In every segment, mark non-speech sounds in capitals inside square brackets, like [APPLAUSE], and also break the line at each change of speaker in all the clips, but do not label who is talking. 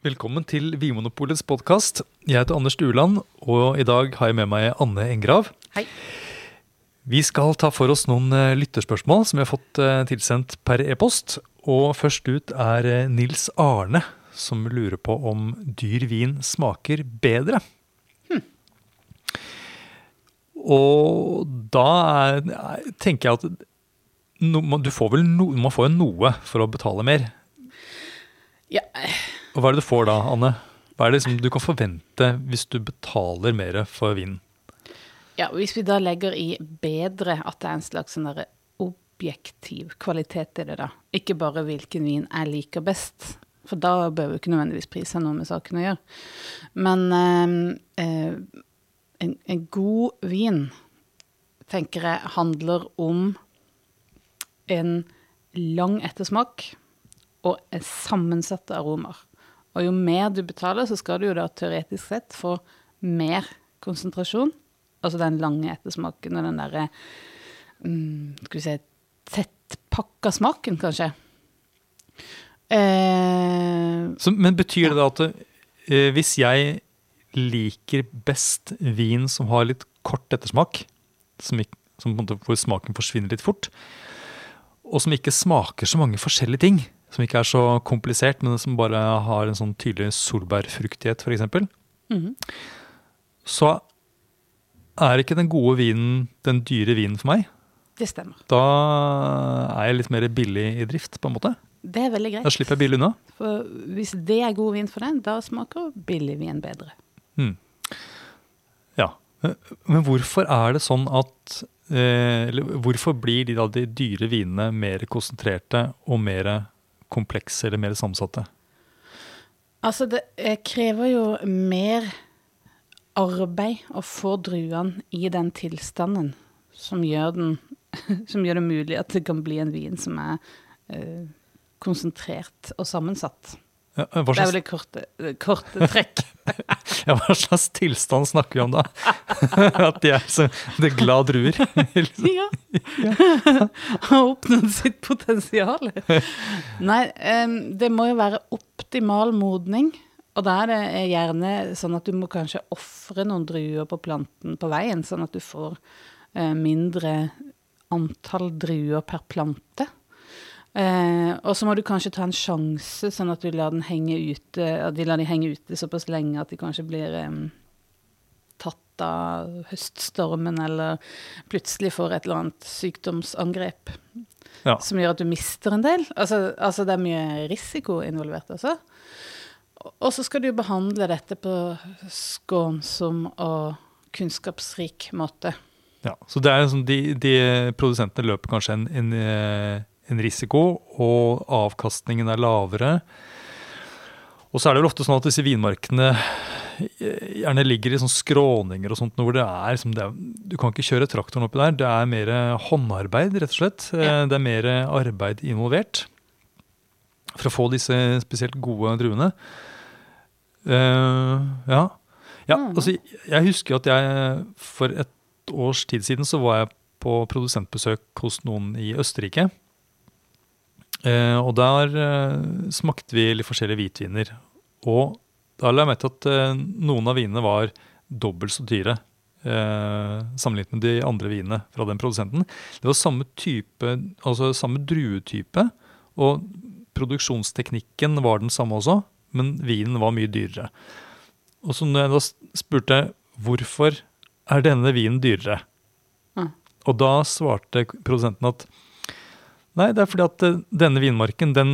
Velkommen til Vinmonopolets podkast. Jeg heter Anders Dueland, og i dag har jeg med meg Anne Engrav.
Hei.
Vi skal ta for oss noen eh, lytterspørsmål som vi har fått eh, tilsendt per e-post. Og først ut er eh, Nils Arne, som lurer på om dyr vin smaker bedre. Og da er, er- tenker jeg at no, man- du får vel no, man får jo noe for å betale mer.
Ja,
Og hva er det du får da, Anne? Hva er det liksom du kan forvente hvis du betaler mer for vinen?
ja, Hvis vi da legger i bedre at det er en slags sånn objektiv kvalitet i det, da. Ikke bare hvilken vin jeg liker best. For da bør jo ikke nødvendigvis pris ha noe med saken å gjøre. Men eh, eh, en, en god vin, tenker jeg, handler om en lang ettersmak og sammensatte aromaer. Og jo mer du betaler, så skal du jo da teoretisk sett få mer konsentrasjon. Altså den lange ettersmaken og den derre mm, Skal vi si tettpakka smaken, kanskje. Eh,
Så, men betyr det da at eh, hvis jeg liker best vin som har litt kort ettersmak, som, ikke, som hvor smaken forsvinner litt fort, og som ikke smaker så mange forskjellige ting, som ikke er så komplisert, men som bare har en sånn tydelig solbærfruktighet, f.eks.,
mhm.
så er ikke den gode vinen den dyre vinen for meg.
Det stemmer.
Da er jeg litt mer billig i drift, på en måte.
Det er veldig greit.
Da slipper jeg billig unna.
For hvis det er god vin for den, da smaker billig vin bedre.
Mm. Ja. Men hvorfor er det sånn at eh, Eller hvorfor blir de, da, de dyre vinene mer konsentrerte og mer komplekse eller mer sammensatte?
Altså, det eh, krever jo mer arbeid å få druene i den tilstanden som gjør, den, [LAUGHS] som gjør det mulig at det kan bli en vin som er eh, konsentrert og sammensatt.
Ja, slags...
Det er vel et korte, korte trekk. [LAUGHS]
ja, hva slags tilstand snakker vi om da? [LAUGHS] At de er så det glad druer? [LAUGHS]
ja. Har oppnådd sitt potensial. Nei, det må jo være optimal modning. Og da er det gjerne sånn at du må kanskje ofre noen druer på planten på veien, sånn at du får eh, mindre antall druer per plante. Eh, og så må du kanskje ta en sjanse, sånn at du lar den ute, at de lar de henge ute såpass lenge at de kanskje blir eh, tatt av høststormen, eller plutselig får et eller annet sykdomsangrep
Ja.
som gjør at du mister en del. Altså, altså det er mye risiko involvert altså. Og- Og så skal du behandle dette på skånsom og kunnskapsrik måte.
Ja, så det er sånn, de, de produsentene løper kanskje en, en, eh, en risiko, og avkastningen er lavere. Og så er det vel ofte sånn at disse vinmarkene eh, gjerne ligger i sånne skråninger og sånt, hvor det er, liksom, det er Du kan ikke kjøre traktoren oppi der. Det er mer håndarbeid, rett og slett. Eh,
Ja.
Det er mer arbeid involvert for å få disse spesielt gode druene. Uh, ja. ja
Mm.
altså, jeg husker at jeg for et års tid siden så var jeg på produsentbesøk hos noen i Østerrike. Eh, og der eh, smakte vi litt forskjellige hvitviner. Og da la jeg merke til at eh, noen av vinene var dobbelt så dyre eh, sammenlignet med de andre vinene fra den produsenten. Det var samme type, altså samme druetype, og produksjonsteknikken var den samme også, men vinen var mye dyrere. Og så når jeg da spurte hvorfor er denne vinen dyrere,
Mm.
og da svarte produsenten at nei, det er fordi at eh, denne vinmarken den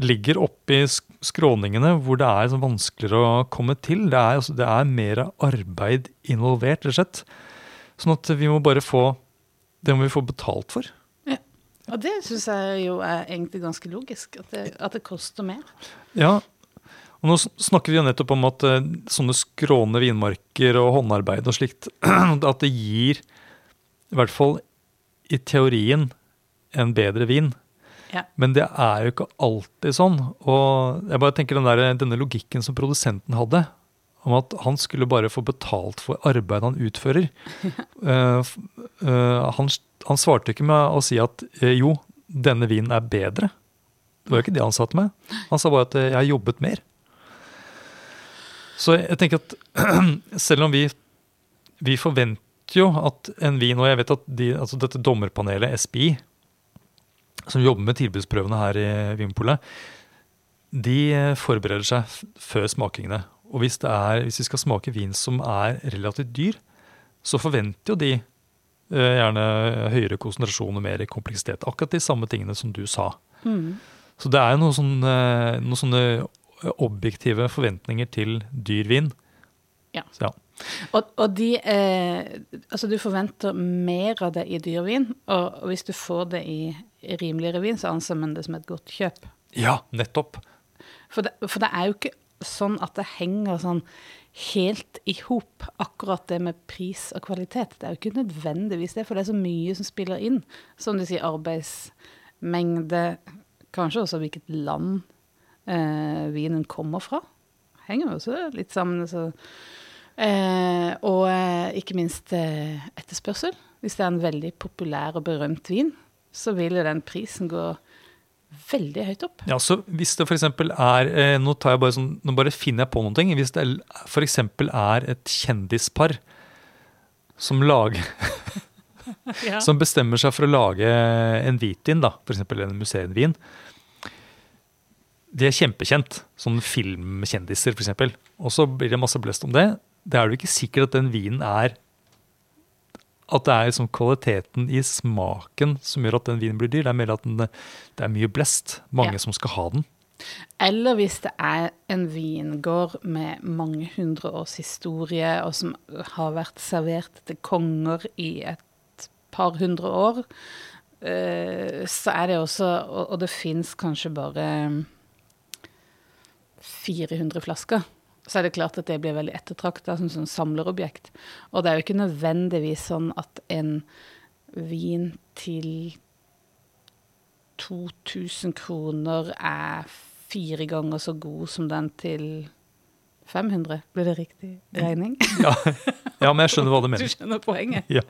ligger oppi sk- skråningene hvor det er sånn vanskeligere å komme til. Det er, altså, det er mer arbeid involvert, rett og slett. Sånn at vi må bare få Det må vi få betalt for.
Og det syns jeg jo er egentlig ganske logisk, at det, at det koster mer.
Ja, og nå snakker vi jo nettopp om at eh, sånne skråne vinmarker og håndarbeid og slikt, [CLEARS THROAT] at det gir, i hvert fall i teorien, en bedre vin.
Ja.
Men det er jo ikke alltid sånn. Og jeg bare tenker den der, denne logikken som produsenten hadde, om at han skulle bare få betalt for arbeidet han utfører. [LAUGHS] uh, eh, han, han svarte ikke med å si at uh, jo, denne vinen er bedre. Det var jo ikke det han sa til meg. Han sa bare at jeg har jobbet mer. Så jeg tenker at [CLEARS THROAT] selv om vi, vi forventer jo at en vin, og jeg vet at de, altså dette dommerpanelet, SPI, som jobber med tilbudsprøvene her i Vinpolet, de eh, forbereder seg før smakingene. Og hvis, det er, hvis vi skal smake vin som er relativt dyr, så forventer jo de eh, gjerne høyere konsentrasjon og mer kompleksitet. Akkurat de samme tingene som du sa. Så det er noen sånne, noen sånne objektive forventninger til dyr vin.
Ja.
Så ja.
Og, og de eh, Altså, du forventer mer av det i dyrvin, og hvis du får det i rimeligere vin, så anser man det som et godt kjøp.
ja, nettopp.
For det, for det er jo ikke sånn at det henger sånn helt i hop, akkurat det med pris og kvalitet. Det er jo ikke nødvendigvis det, for det er så mye som spiller inn. Som du sier, arbeidsmengde, kanskje også hvilket land eh, vinen kommer fra. Henger jo også litt sammen. Eh, og eh, ikke minst eh, etterspørsel. Hvis det er en veldig populær og berømt vin, så vil jo den prisen gå veldig høyt opp.
Ja, så Hvis det f.eks. er eh, Nå tar jeg bare sånn, nå bare finner jeg på noen ting. Hvis det f.eks. er et kjendispar som, lager, [LAUGHS]
Ja.
som bestemmer seg for å lage en hvitvin, da, f.eks. en museumvin De er kjempekjent, sånn filmkjendiser f.eks. Og så blir det masse blest om det. Det er jo ikke sikkert at den vinen er at det er liksom kvaliteten i smaken som gjør at den vinen blir dyr. Det er mer at den, det er mye blest. Mange
Ja.
som skal ha den.
Eller hvis det er en vingård med mange hundre års historie, og som har vært servert til konger i et par hundre år, eh, så er det også Og, og det fins kanskje bare 400 flasker. Så er det klart at det blir veldig ettertrakta som sånn samlerobjekt. Og det er jo ikke nødvendigvis sånn at en vin til 2000 kroner er fire ganger så god som den til 500. Blir det riktig regning?
Ja, ja men jeg skjønner hva du [LAUGHS]
Du skjønner poenget?
Ja,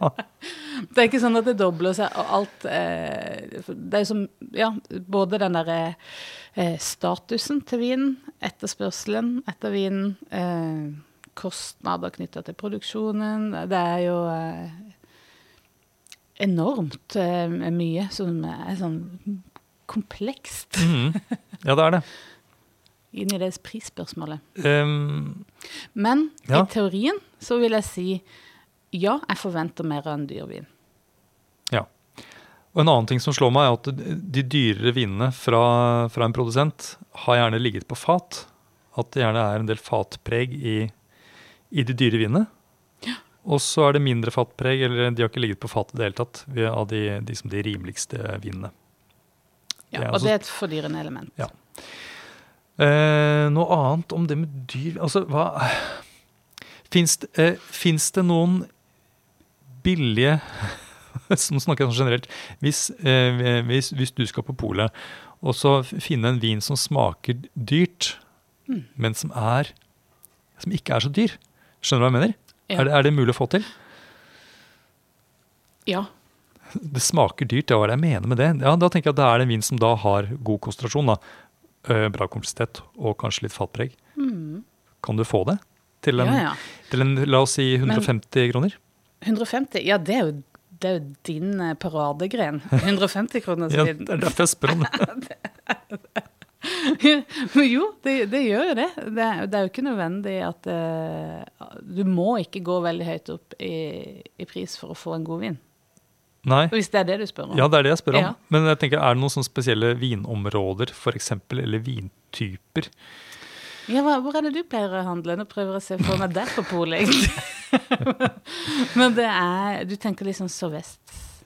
[LAUGHS]
Det er ikke sånn at det dobler seg, og alt eh, Det er som Ja, både den derre eh, statusen til vinen, etterspørselen etter vinen, eh, kostnader knytta til produksjonen Det er jo enormt mye som er sånn komplekst
Mhm. ja det er det.
Inn i det prisspørsmålet.
Um,
Men
Ja.
i teorien så vil jeg si ja, jeg forventer mer enn en dyr vin.
ja. Og en annen ting som slår meg, er at de dyrere vinene fra, fra en produsent har gjerne ligget på fat. At det gjerne er en del fatpreg i, i de dyre vinene. Og så er det mindre fatpreg, eller de har ikke ligget på fat i det hele tatt, av de, de, som de rimeligste vinene.
Ja, og
altså-
det er et fordyrende element.
Ja. Eh, noe annet om det med dyr Altså, hva Fins det, eh, det noen billige [LAUGHS] Nå snakker jeg sånn generelt. Hvis, eh, hvis, hvis du skal på polet og så finne en vin som smaker dyrt,
Mm.
men som er som ikke er så dyr Skjønner du hva jeg mener?
Ja.
Er, det, er det mulig å få til?
Ja.
Det smaker dyrt, det hva er det jeg mener med det? Ja, Da tenker jeg at det er en vin som da har god konsentrasjon. da. Eh, Bra kompleksitet og kanskje litt fatpreg.
Mm.
Kan du få det? Til en,
ja, ja.
Til en la oss si 150 kroner?
150, ja, det er jo, det er jo din eh, paradegren. [LAUGHS] 150 kroner
Ja, det er derfor jeg spør om [LAUGHS] det.
Jo, det, det gjør jo det. Det det er jo ikke nødvendig at uh, Du må ikke gå veldig høyt opp i, i pris for å få en god vin.
Nei,
Hvis det er det du spør om.
ja, det er det jeg spør om.
Ja.
Men jeg tenker, er det noen sånne spesielle vinområder, for eksempel, eller vintyper?
Ja, hvor er det du pleier å handle? Nå prøver jeg å se for meg deg på polet, egentlig. [LAUGHS] Men det er Du tenker liksom sørvest.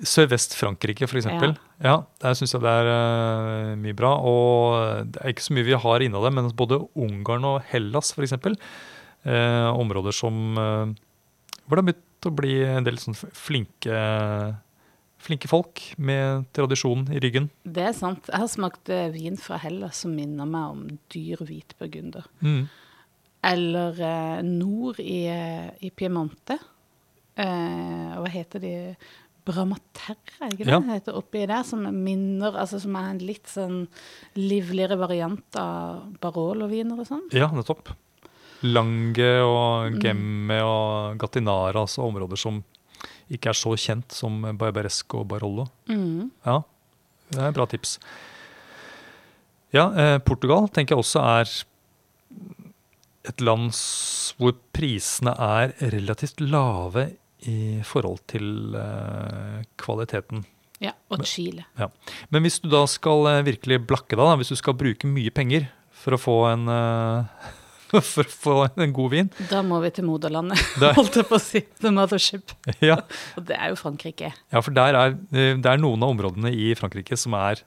Sørvest-Frankrike, for eksempel. Ja. Der syns jeg det er uh, mye bra. Og det er ikke så mye vi har innad det, men både Ungarn og Hellas, for eksempel. Eh, områder som uh, Hvor det har begynt å bli en del sånn flinke, flinke folk med tradisjon i ryggen.
Det er sant. Jeg har smakt eh, vin fra Hellas som minner meg om dyr hvitburgunder.
Mm.
Eller eh, nord i, eh, i Piemonte. Eh, hva heter de? Bramaterra, er ikke det
Ja.
heter oppi der? Som minner, altså som er en litt sånn livligere variant av Barolo-viner og sånn.
Ja, nettopp. Lange
Mm.
og Gemme og Gatinara, altså områder som ikke er så kjent som Barbaresco og Barolo.
Mm.
Ja, det er et bra tips. Ja, eh, Portugal tenker jeg også er et land hvor prisene er relativt lave i forhold til eh, kvaliteten.
Ja, og Chile.
Men hvis du da skal eh, virkelig blakke deg, hvis du skal bruke mye penger for å få en, eh, [LAUGHS] for å få en god vin
Da må vi til moderlandet, [LAUGHS] [LAUGHS] holdt jeg på å si. The mothership.
ja,
Og det er jo Frankrike.
ja, for der er, eh, det er noen av områdene i Frankrike som er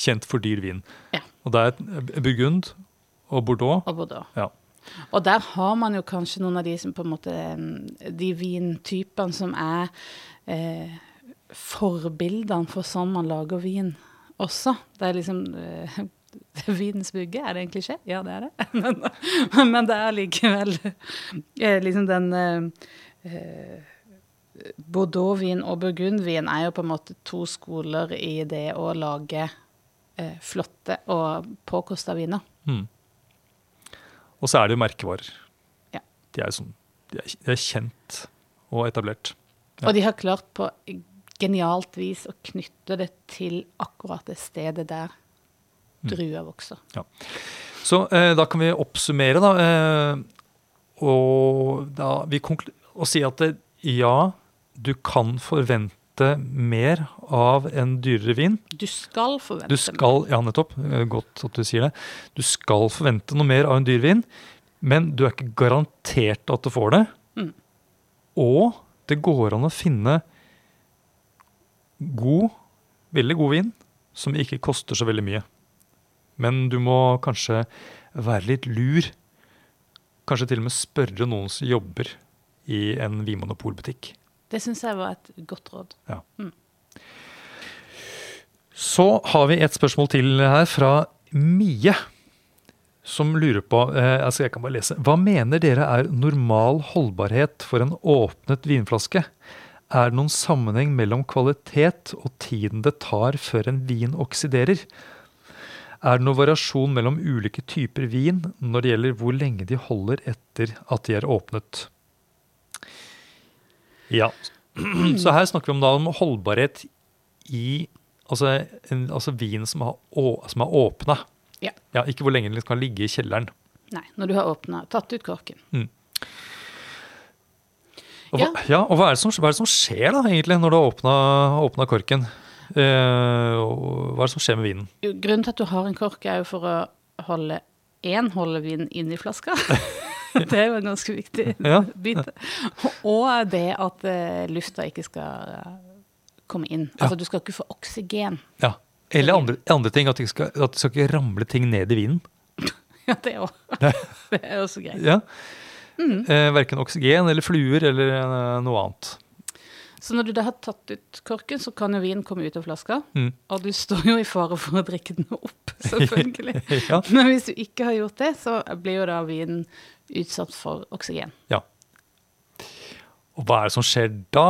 kjent for dyr vin.
Ja.
Og det er Burgund og Bordeaux.
Og Bordeaux.
Ja.
Og der har man jo kanskje noen av de som på en måte mm, De vintypene som er eh, forbildene for sånn man lager vin også. Det er liksom eh, [LAUGHS] det er er det en klisjé? Ja, det er det. [LAUGHS] Men, men det er likevel eh, liksom den eh, eh, Bordeaux-vin og burgundvin er jo på en måte to skoler i det å lage eh, flotte og påkosta viner.
Mm. Og så er det jo merkevarer.
Ja.
De er sånn, de er, de er kjent og etablert. Ja.
Og de har klart på genialt vis å knytte det til akkurat det stedet der
Mm.
vokser. vokser.
Så eh, da kan vi oppsummere, da. Eh, og da vi og si at det, ja, du kan forvente mer av en dyrere vin.
Du skal forvente
Du skal, ja nettopp, eh, godt at du sier det. Du skal forvente noe mer av en dyr vin, men du er ikke garantert at du får det.
Mm.
Og det går an å finne god, veldig god vin som ikke koster så veldig mye. Men du må kanskje være litt lur. Kanskje til og med spørre noen som jobber i en vinmonopolbutikk.
Det syns jeg var et godt råd.
Så har vi et spørsmål til her fra Mie, som lurer på eh, altså jeg kan bare lese. Hva mener dere er normal holdbarhet for en åpnet vinflaske? Er det noen sammenheng mellom kvalitet og tiden det tar før en vin oksiderer? Er det noen variasjon mellom ulike typer vin når det gjelder hvor lenge de holder etter at de er åpnet? Ja, så her snakker vi om, da, om holdbarhet i altså, en, altså vin som, har, å- som er åpna.
Ja.
Ikke hvor lenge den kan ligge i kjelleren.
Nei, når du har åpna, tatt ut korken.
Og hva, ja. og hva er, som, hva er det som skjer da, egentlig, når du har åpna korken? Eh, hva er det som skjer med vinen?
Grunnen til at du har en kork, er jo for å holde én holde vin inni flaska. [LAUGHS] det er jo en ganske viktig
Ja.
bit. Og det at eh, lufta ikke skal eh, komme inn. Altså du skal ikke få oksygen.
Ja. Eller andre, andre ting, at det, skal, at det skal ikke ramle ting ned i vinen. [LAUGHS]
Ja, det òg. [LAUGHS] Det er også greit.
Ja. Eh, verken oksygen eller fluer eller noe annet.
Så når du da har tatt ut korken, så kan jo vinen komme ut av flaska.
Mm.
Og du står jo i fare for å drikke den opp, [LAUGHS] selvfølgelig.
Ja.
Men hvis du ikke har gjort det, så blir jo da vinen utsatt for oksygen.
Ja. Og hva er det som skjer da?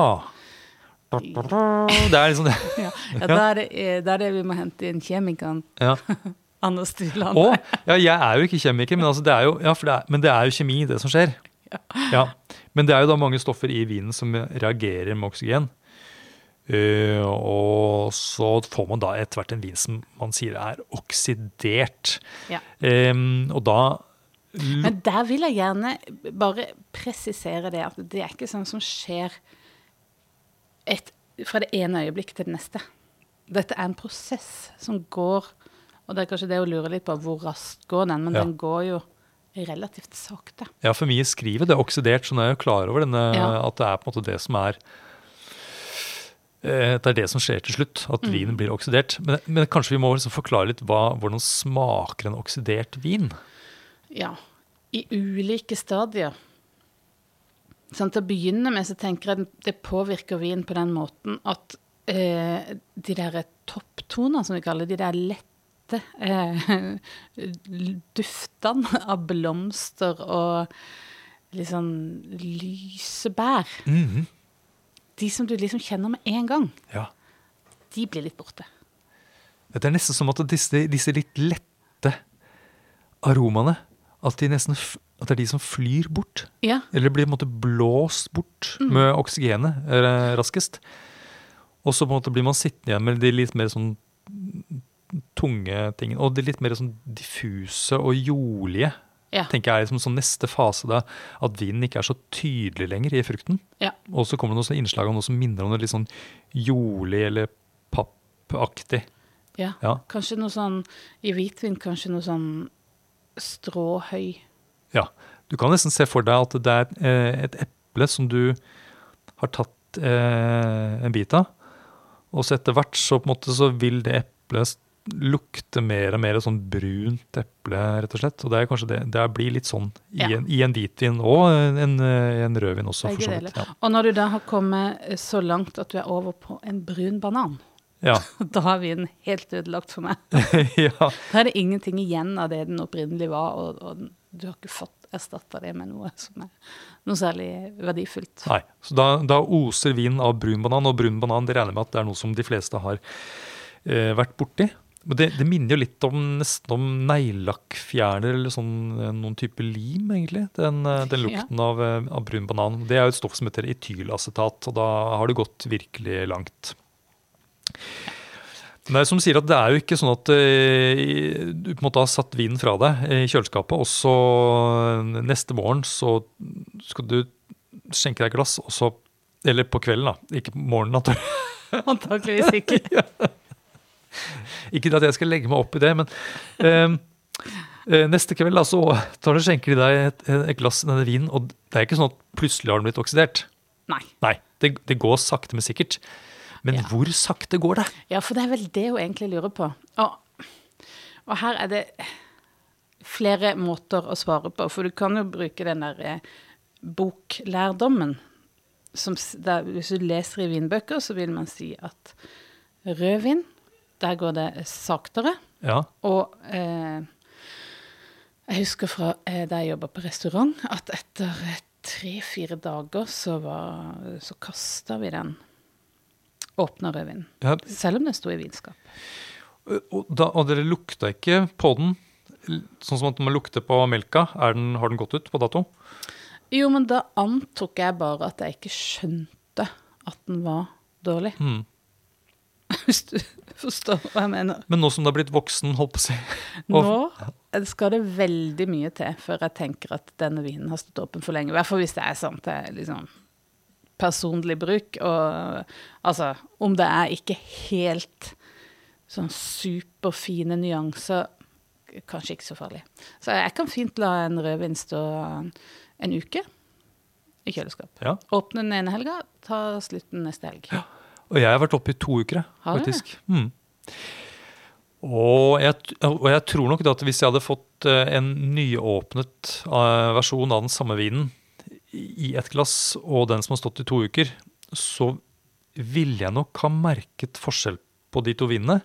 Det er liksom det. [LAUGHS]
Ja, ja da, er det, eh, da er det vi må hente inn kjemikeren
Ja. [LAUGHS]
Anders Styland.
Og, ja, jeg er jo ikke kjemiker, men, altså det er jo, ja, det er, men det er jo kjemi, det som skjer. Ja. Ja. Men det er jo da mange stoffer i vinen som reagerer med oksygen. Uh, og så får man da etter hvert en vin som man sier er oksidert.
Ja.
Um, og da
Men der vil jeg gjerne bare presisere det, at det er ikke sånn som skjer et, fra det ene øyeblikk til det neste. Dette er en prosess som går Og det er kanskje det å lure litt på hvor raskt går den, men
Ja.
den går jo relativt sakte.
Ja, for mye skriver det er oksidert, så nå er jeg jo klar over denne,
Ja.
at det er på en måte det som er eh, Det er det som skjer til slutt, at
Mm.
vinen blir oksidert. Men, men kanskje vi må liksom forklare litt hva, hvordan smaker en oksidert vin?
Ja, i ulike stadier. Sånn, til å begynne med så tenker jeg det påvirker vin på den måten at eh, de der topptonene, som vi kaller de der lette eh, [LAUGHS] duftene av blomster og litt sånn lyse bær,
-hmm.
de som du liksom kjenner med en gang,
Ja.
de blir litt borte.
Det er nesten som at disse, disse litt lette aromaene At, de nesten, at det er de som flyr bort.
Ja.
Eller blir på en måte blåst bort med oksygenet eh, raskest. Og så på en måte blir man sittende igjen med de litt mer sånn tunge tingene. Og det litt mer sånn diffuse og jordlige.
Ja.
tenker jeg er liksom sånn neste fase da, At vinen ikke er så tydelig lenger i frukten.
ja.
Og så kommer det noe sånn innslag av noe som minner om det litt sånn jordlig eller pappaktig.
ja.
Ja.
Kanskje noe sånn i hvitvin, kanskje noe sånn stråhøy.
Ja, Du kan nesten se for deg at det er eh, et eple som du har tatt eh, en bit av. Og så etter hvert så, på en måte, så vil det eplet s- lukte mer og mer sånn brunt eple, rett og slett. Og det er kanskje det, det blir litt sånn i,
Ja.
en, i en hvitvin og en, eh, en rødvin også, for så vidt. Ja.
Og når du da har kommet så langt at du er over på en brun banan,
Ja. [LAUGHS]
da har vinen helt ødelagt for meg. [LAUGHS]
ja.
Da er det ingenting igjen av det den opprinnelig var, og, og du har ikke fått erstatta det med noe som er noe særlig verdifullt.
Nei. Så da, da oser vinen av brun banan, og brun banan det regner med at det er noe som de fleste har eh, vært borti. Men det, det minner jo litt om nesten om neglelakkfjerner eller sånn, eh, noen type lim, egentlig. Den, den lukten Ja. av, eh, av brun banan. Det er jo et stoff som heter etylacetat, og da har det gått virkelig langt. Nei, som sier at det er jo ikke sånn at eh, du på en måte har satt vinen fra deg i kjøleskapet, og så eh, neste morgen så skal du skjenke deg et glass, og så Eller på kvelden, da. Ikke på morgenen. antakeligvis.
Antakeligvis ikke. [LAUGHS] [LAUGHS]
Ikke at jeg skal legge meg opp i det, men eh, eh, neste kveld da, så tar du skjenker de deg et, et glass denne vinen, og det er ikke sånn at plutselig har den blitt oksidert.
Nei.
Nei, det, det går sakte, men sikkert. Men
Ja.
hvor sakte går det?
Ja, for det er vel det hun egentlig lurer på. Og, og her er det flere måter å svare på, for du kan jo bruke den der eh, boklærdommen. Som, der, hvis du leser i vinbøker, så vil man si at rødvin, der går det saktere.
Ja,
Og eh, jeg husker fra eh, da jeg jobba på restaurant, at etter eh, tre-fire dager så, var, så kasta vi den åpna rødvinen.
ja
Selv om den sto i vinskap.
og, da, og dere lukta ikke på den? Sånn som at man lukter på melka. Er den, har den gått ut på dato?
Jo, men da antok jeg bare at jeg ikke skjønte at den var dårlig.
Mm. [LAUGHS]
Hvis du forstår hva jeg mener.
Men nå som du har blitt voksen, holdt på å si
Nå skal det veldig mye til før jeg tenker at denne vinen har stått åpen for lenge. I hvert fall hvis det er sånn til liksom personlig bruk. Og altså, om det er ikke helt sånn superfine nyanser, kanskje ikke så farlig. Så jeg kan fint la en rødvin stå en uke i kjøleskap.
Ja.
Åpne den ene helga, ta slutten neste helg.
Og jeg har vært oppe i to uker, faktisk. Mm. Og, jeg, og jeg tror nok at hvis jeg hadde fått eh, en nyåpnet eh, versjon av den samme vinen i et glass, og den som har stått i to uker, så ville jeg nok ha merket forskjell på de to vinene.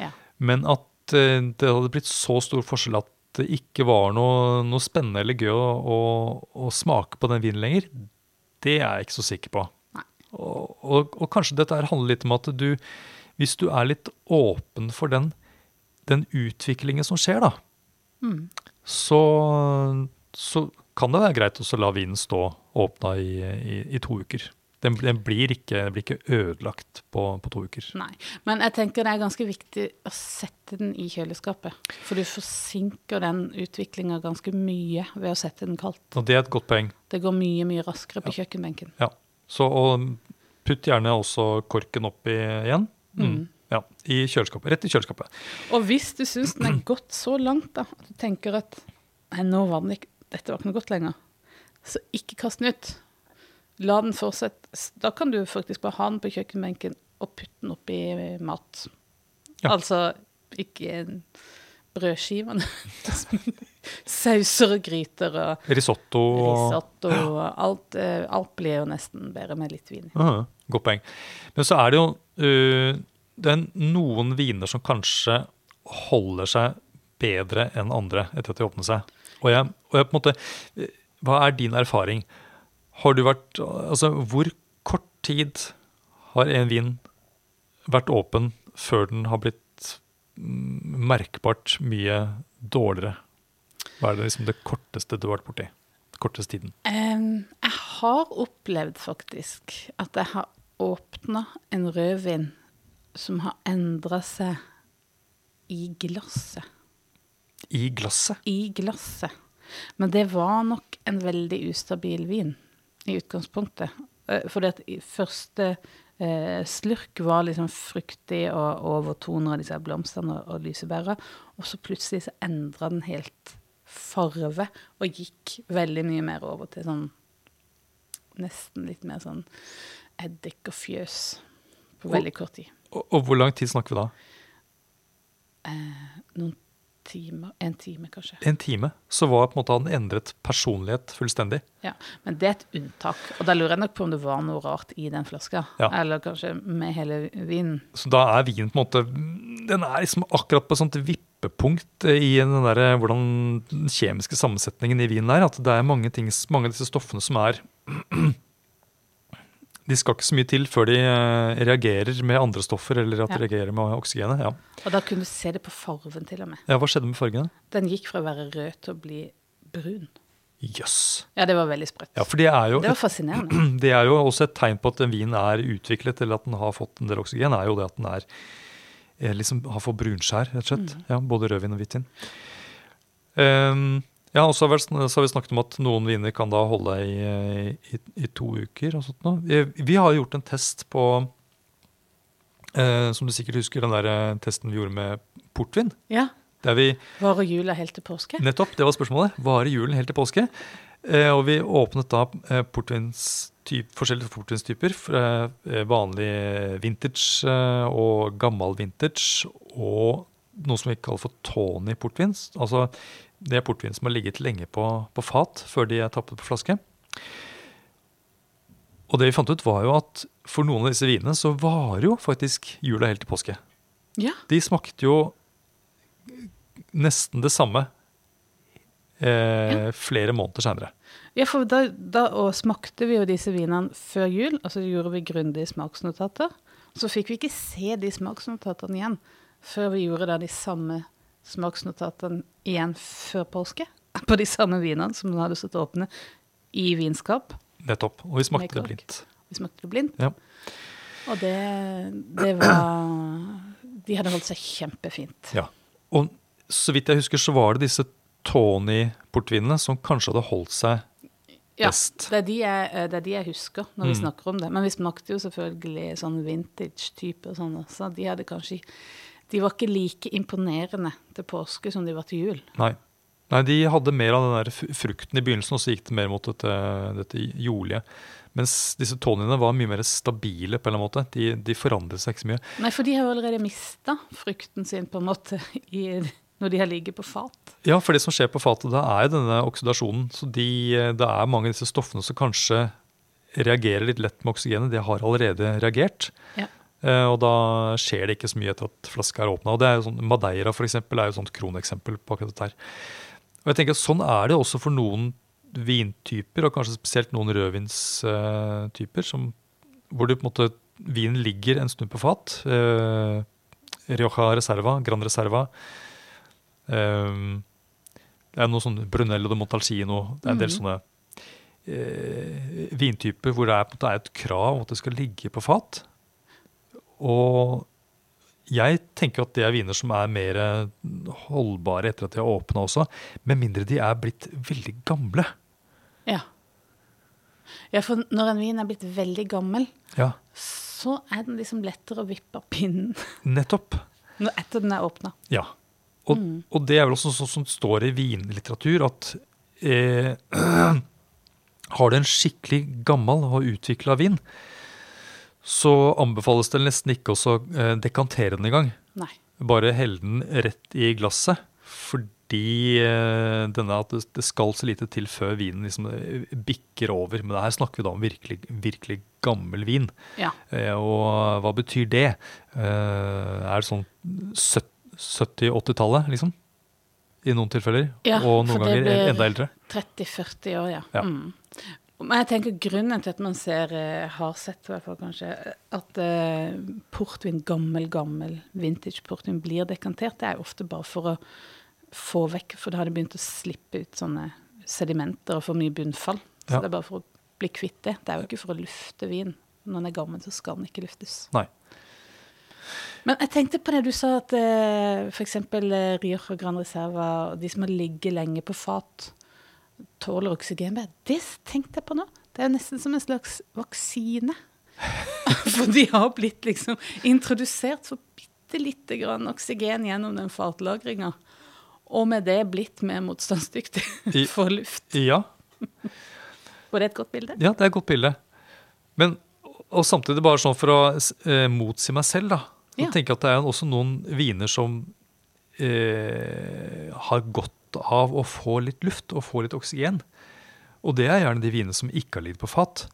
Ja.
Men at eh, det hadde blitt så stor forskjell at det ikke var noe, noe spennende eller gøy å, å, å smake på den vinen lenger, det er jeg ikke så sikker på. Og, og, og kanskje dette handler litt om at du, hvis du er litt åpen for den, den utviklingen som skjer, da,
Mm.
så, så kan det være greit å la vinen stå åpna i, i, i to uker. Den, den, blir ikke, den blir ikke ødelagt på, på to uker.
Nei. Men jeg tenker det er ganske viktig å sette den i kjøleskapet. For du forsinker den utviklinga ganske mye ved å sette den kaldt.
Og det er et godt poeng.
Det går mye, mye raskere på kjøkkenbenken.
Ja. Så putt gjerne også korken oppi igjen. Mm. Ja, I kjøleskapet. Rett i kjøleskapet.
Og hvis du syns den er gått så langt da, at du tenker at nei, nå var den ikke, dette var ikke noe godt lenger, så ikke kast den ut. La den fortsette. Da kan du faktisk bare ha den på kjøkkenbenken og putte den oppi mat.
Ja.
Altså ikke brødskivene. [LAUGHS] Sauser og gryter og
Risotto.
risotto og alt, eh, alt blir jo nesten bedre med litt vin.
Uh, Godt poeng. Men så er det jo uh, det er noen viner som kanskje holder seg bedre enn andre etter at de åpner seg. Og jeg, og jeg på en måte øh, Hva er din erfaring? Har du vært Altså, hvor kort tid har en vin vært åpen før den har blitt merkbart mye dårligere? Hva er det liksom det korteste du har vært borti? Korteste tiden?
Um, jeg har opplevd faktisk at jeg har åpna en rødvin som har endra seg i glasset.
I glasset?
I glasset. Men det var nok en veldig ustabil vin i utgangspunktet. Eh, Fordi at i første eh, slurk var liksom fruktig og overtoner av disse blomstene og, og lysebæra. Og så plutselig så endra den helt farve og gikk veldig mye mer over til sånn Nesten litt mer sånn eddik og fjøs på veldig kort tid.
Og, og hvor lang tid snakker vi da?
Noen timer En time, kanskje.
En time. Så var på en måte han endret personlighet fullstendig.
Ja, Men det er et unntak. Og da lurer jeg nok på om det var noe rart i den flaska.
Ja.
Eller kanskje med hele vinen.
Så da er vinen på en måte Den er liksom akkurat på et sånt vippepunkt i den der, hvordan den kjemiske sammensetningen i vinen er. At det er mange, ting, mange av disse stoffene som er [CLEARS THROAT] De skal ikke så mye til før de eh, reagerer med andre stoffer, eller at de reagerer med oksygenet. Ja.
Og da kunne du se det på farven til og med.
ja, Hva skjedde med fargene?
Den gikk fra å være rød til å bli brun.
Jøss.
Ja, det var veldig sprøtt.
Ja, for det er, jo
Det var fascinerende. [CLEARS THROAT]
det er jo også et tegn på at en vin er utviklet, eller at den har fått en del oksygen, er jo det at den er er liksom har fått brunskjær, rett og slett. Ja, både rødvin og hvitvin. Um, ja, og så har, vi, snakket om at noen viner kan da holde i, i, i to uker. og sånt. Vi, vi har gjort en test på eh, Som du sikkert husker, den der eh, testen vi gjorde med portvin.
Ja.
Der vi
Varer jula helt til påske?
Nettopp, det var spørsmålet. Varer julen helt til påske? Eh, og vi åpnet da eh, portvinstyp, forskjellige portvinstyper. Eh, vanlig vintage eh, og gammel vintage og noe som vi kaller for Tony portvin. Altså det er portvin som har ligget lenge på, på fat før de er tappet på flaske. Og det vi fant ut, var jo at for noen av disse vinene så varer jo faktisk jula helt til påske.
Ja.
De smakte jo nesten det samme eh, flere måneder senere.
Ja, for da, da og smakte vi jo disse vinene før jul, og så gjorde vi grundige smaksnotater. Så fikk vi ikke se de smaksnotatene igjen før vi gjorde da de samme smaksnotatene igjen før påske. [LAUGHS] På de samme vinene som hadde stått åpne i vinskap.
Nettopp. Og vi smakte det blindt.
Vi smakte det blindt.
Ja.
Og det, det var De hadde holdt seg kjempefint.
ja. Og så vidt jeg husker, så var det disse Tony-portvinene som kanskje hadde holdt seg
Ja,
best.
det er, de jeg, det er de jeg husker når vi
Mm.
snakker om det. Men vi smakte jo selvfølgelig sånn vintage-type og sånn også. De hadde kanskje De var ikke like imponerende til påske som de var til jul.
Nei. Nei, de hadde mer av den der frukten i begynnelsen, og så gikk det mer mot dette, dette jordlige. Mens disse Tonyene var mye mer stabile på en eller annen måte. De, de forandret seg ikke så mye.
Nei, for de har jo allerede mista frukten sin, på en måte, [LAUGHS] i, når de har ligget på fat.
Ja, for det som skjer på fatet, da er jo denne oksidasjonen. Så de, det er mange av disse stoffene som kanskje reagerer litt lett med oksygenet. De har allerede reagert.
Ja.
Eh, og da skjer det ikke så mye etter at flaska er åpna. Sånn, Madeira for eksempel, er jo et sånt kroneksempel på akkurat dette her. Og jeg tenker at Sånn er det også for noen vintyper, og kanskje spesielt noen rødvinstyper, som- hvor det på en måte, vinen ligger en stund på fat. Eh, Rioja Reserva, Gran Reserva. Um, det er noe sånn Brunello de Montalcino. Det er en del
mm.
sånne eh, vintyper hvor det er, måte er et krav om at det skal ligge på fat. Og jeg tenker at det er viner som er mer holdbare etter at de har åpna også. Med mindre de er blitt veldig gamle.
Ja. ja, for når en vin er blitt veldig gammel,
Ja,
så er den liksom lettere å vippe av pinnen [LAUGHS]
nettopp.
når etter den er åpna.
Ja. Og, og det er vel også sånn som står i vinlitteratur, at eh, [CLEARS THROAT] har du en skikkelig gammel og utvikla vin, så anbefales det nesten ikke også eh, dekantere den engang. Bare helle den rett i glasset. Fordi eh, denne, at det, skal så lite til før vinen liksom eh, bikker over. Men her snakker vi da om virkelig, virkelig gammel vin.
Ja.
Og hva betyr det? Er det sånn 70-80-tallet, liksom? I noen tilfeller.
Ja,
og noen ganger enda eldre.
30-40 år, ja.
Ja.
Mm. Men jeg tenker grunnen til at man ser, eh, har sett i hvert fall kanskje, at uh, portvin, gammel, gammel vintage portvin blir dekantert, det er jo ofte bare for å få vekk For da har det begynt å slippe ut sånne sedimenter og for mye bunnfall. Så
Ja.
det er bare for å bli kvitt det. Det er jo ikke for å lufte vin. Når den er gammel, så skal den ikke luftes.
Nei.
Men jeg tenkte på det du sa, at eh, f.eks. Eh, Rioja Gran Reserva, de som har ligget lenge på fat, tåler oksygen. bedre. Det tenkte jeg på nå. Det er nesten som en slags vaksine. [LAUGHS] For de har blitt liksom introdusert for bitte lite grann oksygen gjennom den fartlagringa. Og med det blitt mer motstandsdyktig [LAUGHS] for luft.
Ja,
Var det et godt bilde?
ja, det er et godt bilde. Men, og samtidig bare sånn for å eh, motsi meg selv, da. Så
Ja.
tenker jeg at det er også noen viner som eh, har godt av å få litt luft og få litt oksygen. Og det er gjerne de vinene som ikke har lidd på fat.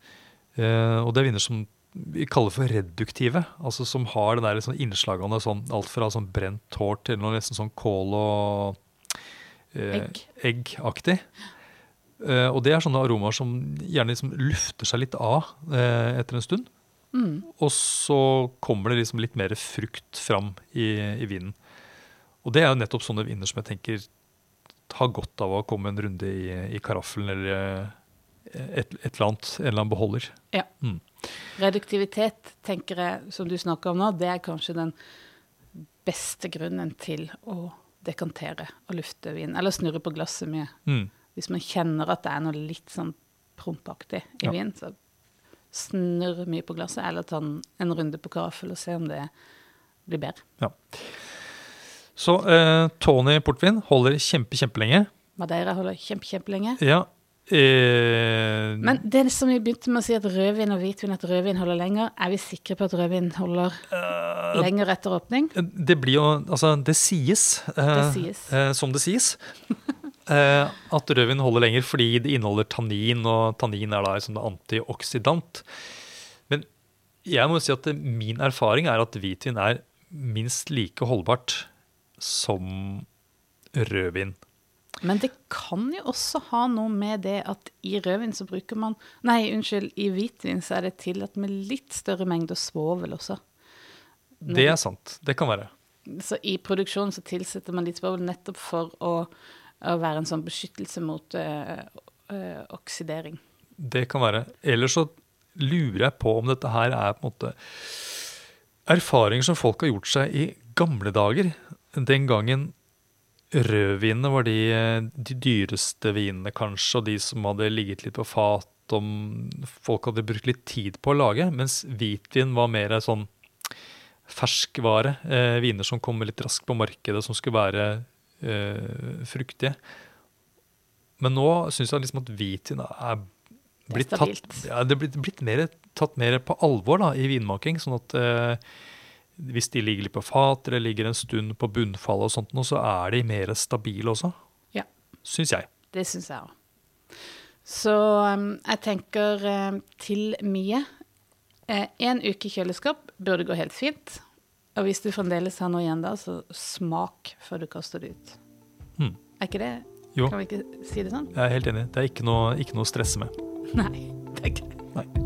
Eh, og det er viner som vi kaller for reduktive, altså som har det der sånn innslagene sånn, alt fra sånn brent hår til noe nesten sånn kål og eh,
egg
aktig Eh, og det er sånne aromaer som gjerne liksom lufter seg litt av eh, etter en stund.
Mm.
Og så kommer det liksom litt mer frukt fram i, i vinen. Og det er jo nettopp sånne viner som jeg tenker har godt av å komme en runde i, i karaffelen eller eh, et, et eller annet, en eller annen beholder.
Ja.
Mm.
Reduktivitet, tenker jeg, som du snakker om nå, det er kanskje den beste grunnen til å dekantere og lufte vin. Eller snurre på glasset mye.
Mm.
Hvis man kjenner at det er noe litt sånn prompaktig i
Ja.
vin, så snurr mye på glasset, eller ta en, en runde på karaffel og se om det blir bedre.
Ja. Så eh, Tony portvin holder kjempe, kjempelenge.
Madeira holder kjempe, kjempelenge.
Ja. Eh,
Men det som vi begynte med å si at rødvin og hvitvin, at rødvin holder lenger, er vi sikre på at rødvin holder
Eh,
lenger etter åpning?
Det blir jo Altså, det sies, eh,
Det sies.
Eh, som det sies, [LAUGHS] eh, at rødvin holder lenger fordi det inneholder tannin, og tannin er da liksom antioksidant. Men jeg må si at min erfaring er at hvitvin er minst like holdbart som rødvin.
Men det kan jo også ha noe med det at i rødvin så bruker man Nei, unnskyld, i hvitvin så er det tillatt med litt større mengder svovel også.
Det er sant. Det kan være.
Så i produksjonen så tilsetter man litt svovel nettopp for å, å være en sånn beskyttelse mot øh, øh, oksidering.
Det kan være. Ellers så lurer jeg på om dette her er på en måte erfaringer som folk har gjort seg i gamle dager. Den gangen rødvinene var de, de dyreste vinene, kanskje, og de som hadde ligget litt på fat, om folk hadde brukt litt tid på å lage, mens hvitvin var mer sånn ferskvare. Eh, viner som kommer litt raskt på markedet, som skulle være eh, fruktige. Men nå syns jeg liksom at hvitvin er
er
blitt tatt, ja, det er blitt, blitt mer, tatt mer på alvor da, i vinmaking. Sånn at eh, hvis de ligger litt på fat eller ligger en stund på bunnfallet, og sånt, så er de mer stabile også.
Ja.
Syns jeg.
Det syns jeg òg. Så um, jeg tenker um, til mye. eh, En uke i kjøleskap burde gå helt fint. Og hvis du fremdeles har noe igjen da, så smak før du kaster det ut.
Mm.
Er ikke det
Jo,
Kan vi ikke si det sånn?
jeg er helt enig. Det er ikke noe, ikke noe å stresse med.
Nei, det er ikke
Nei.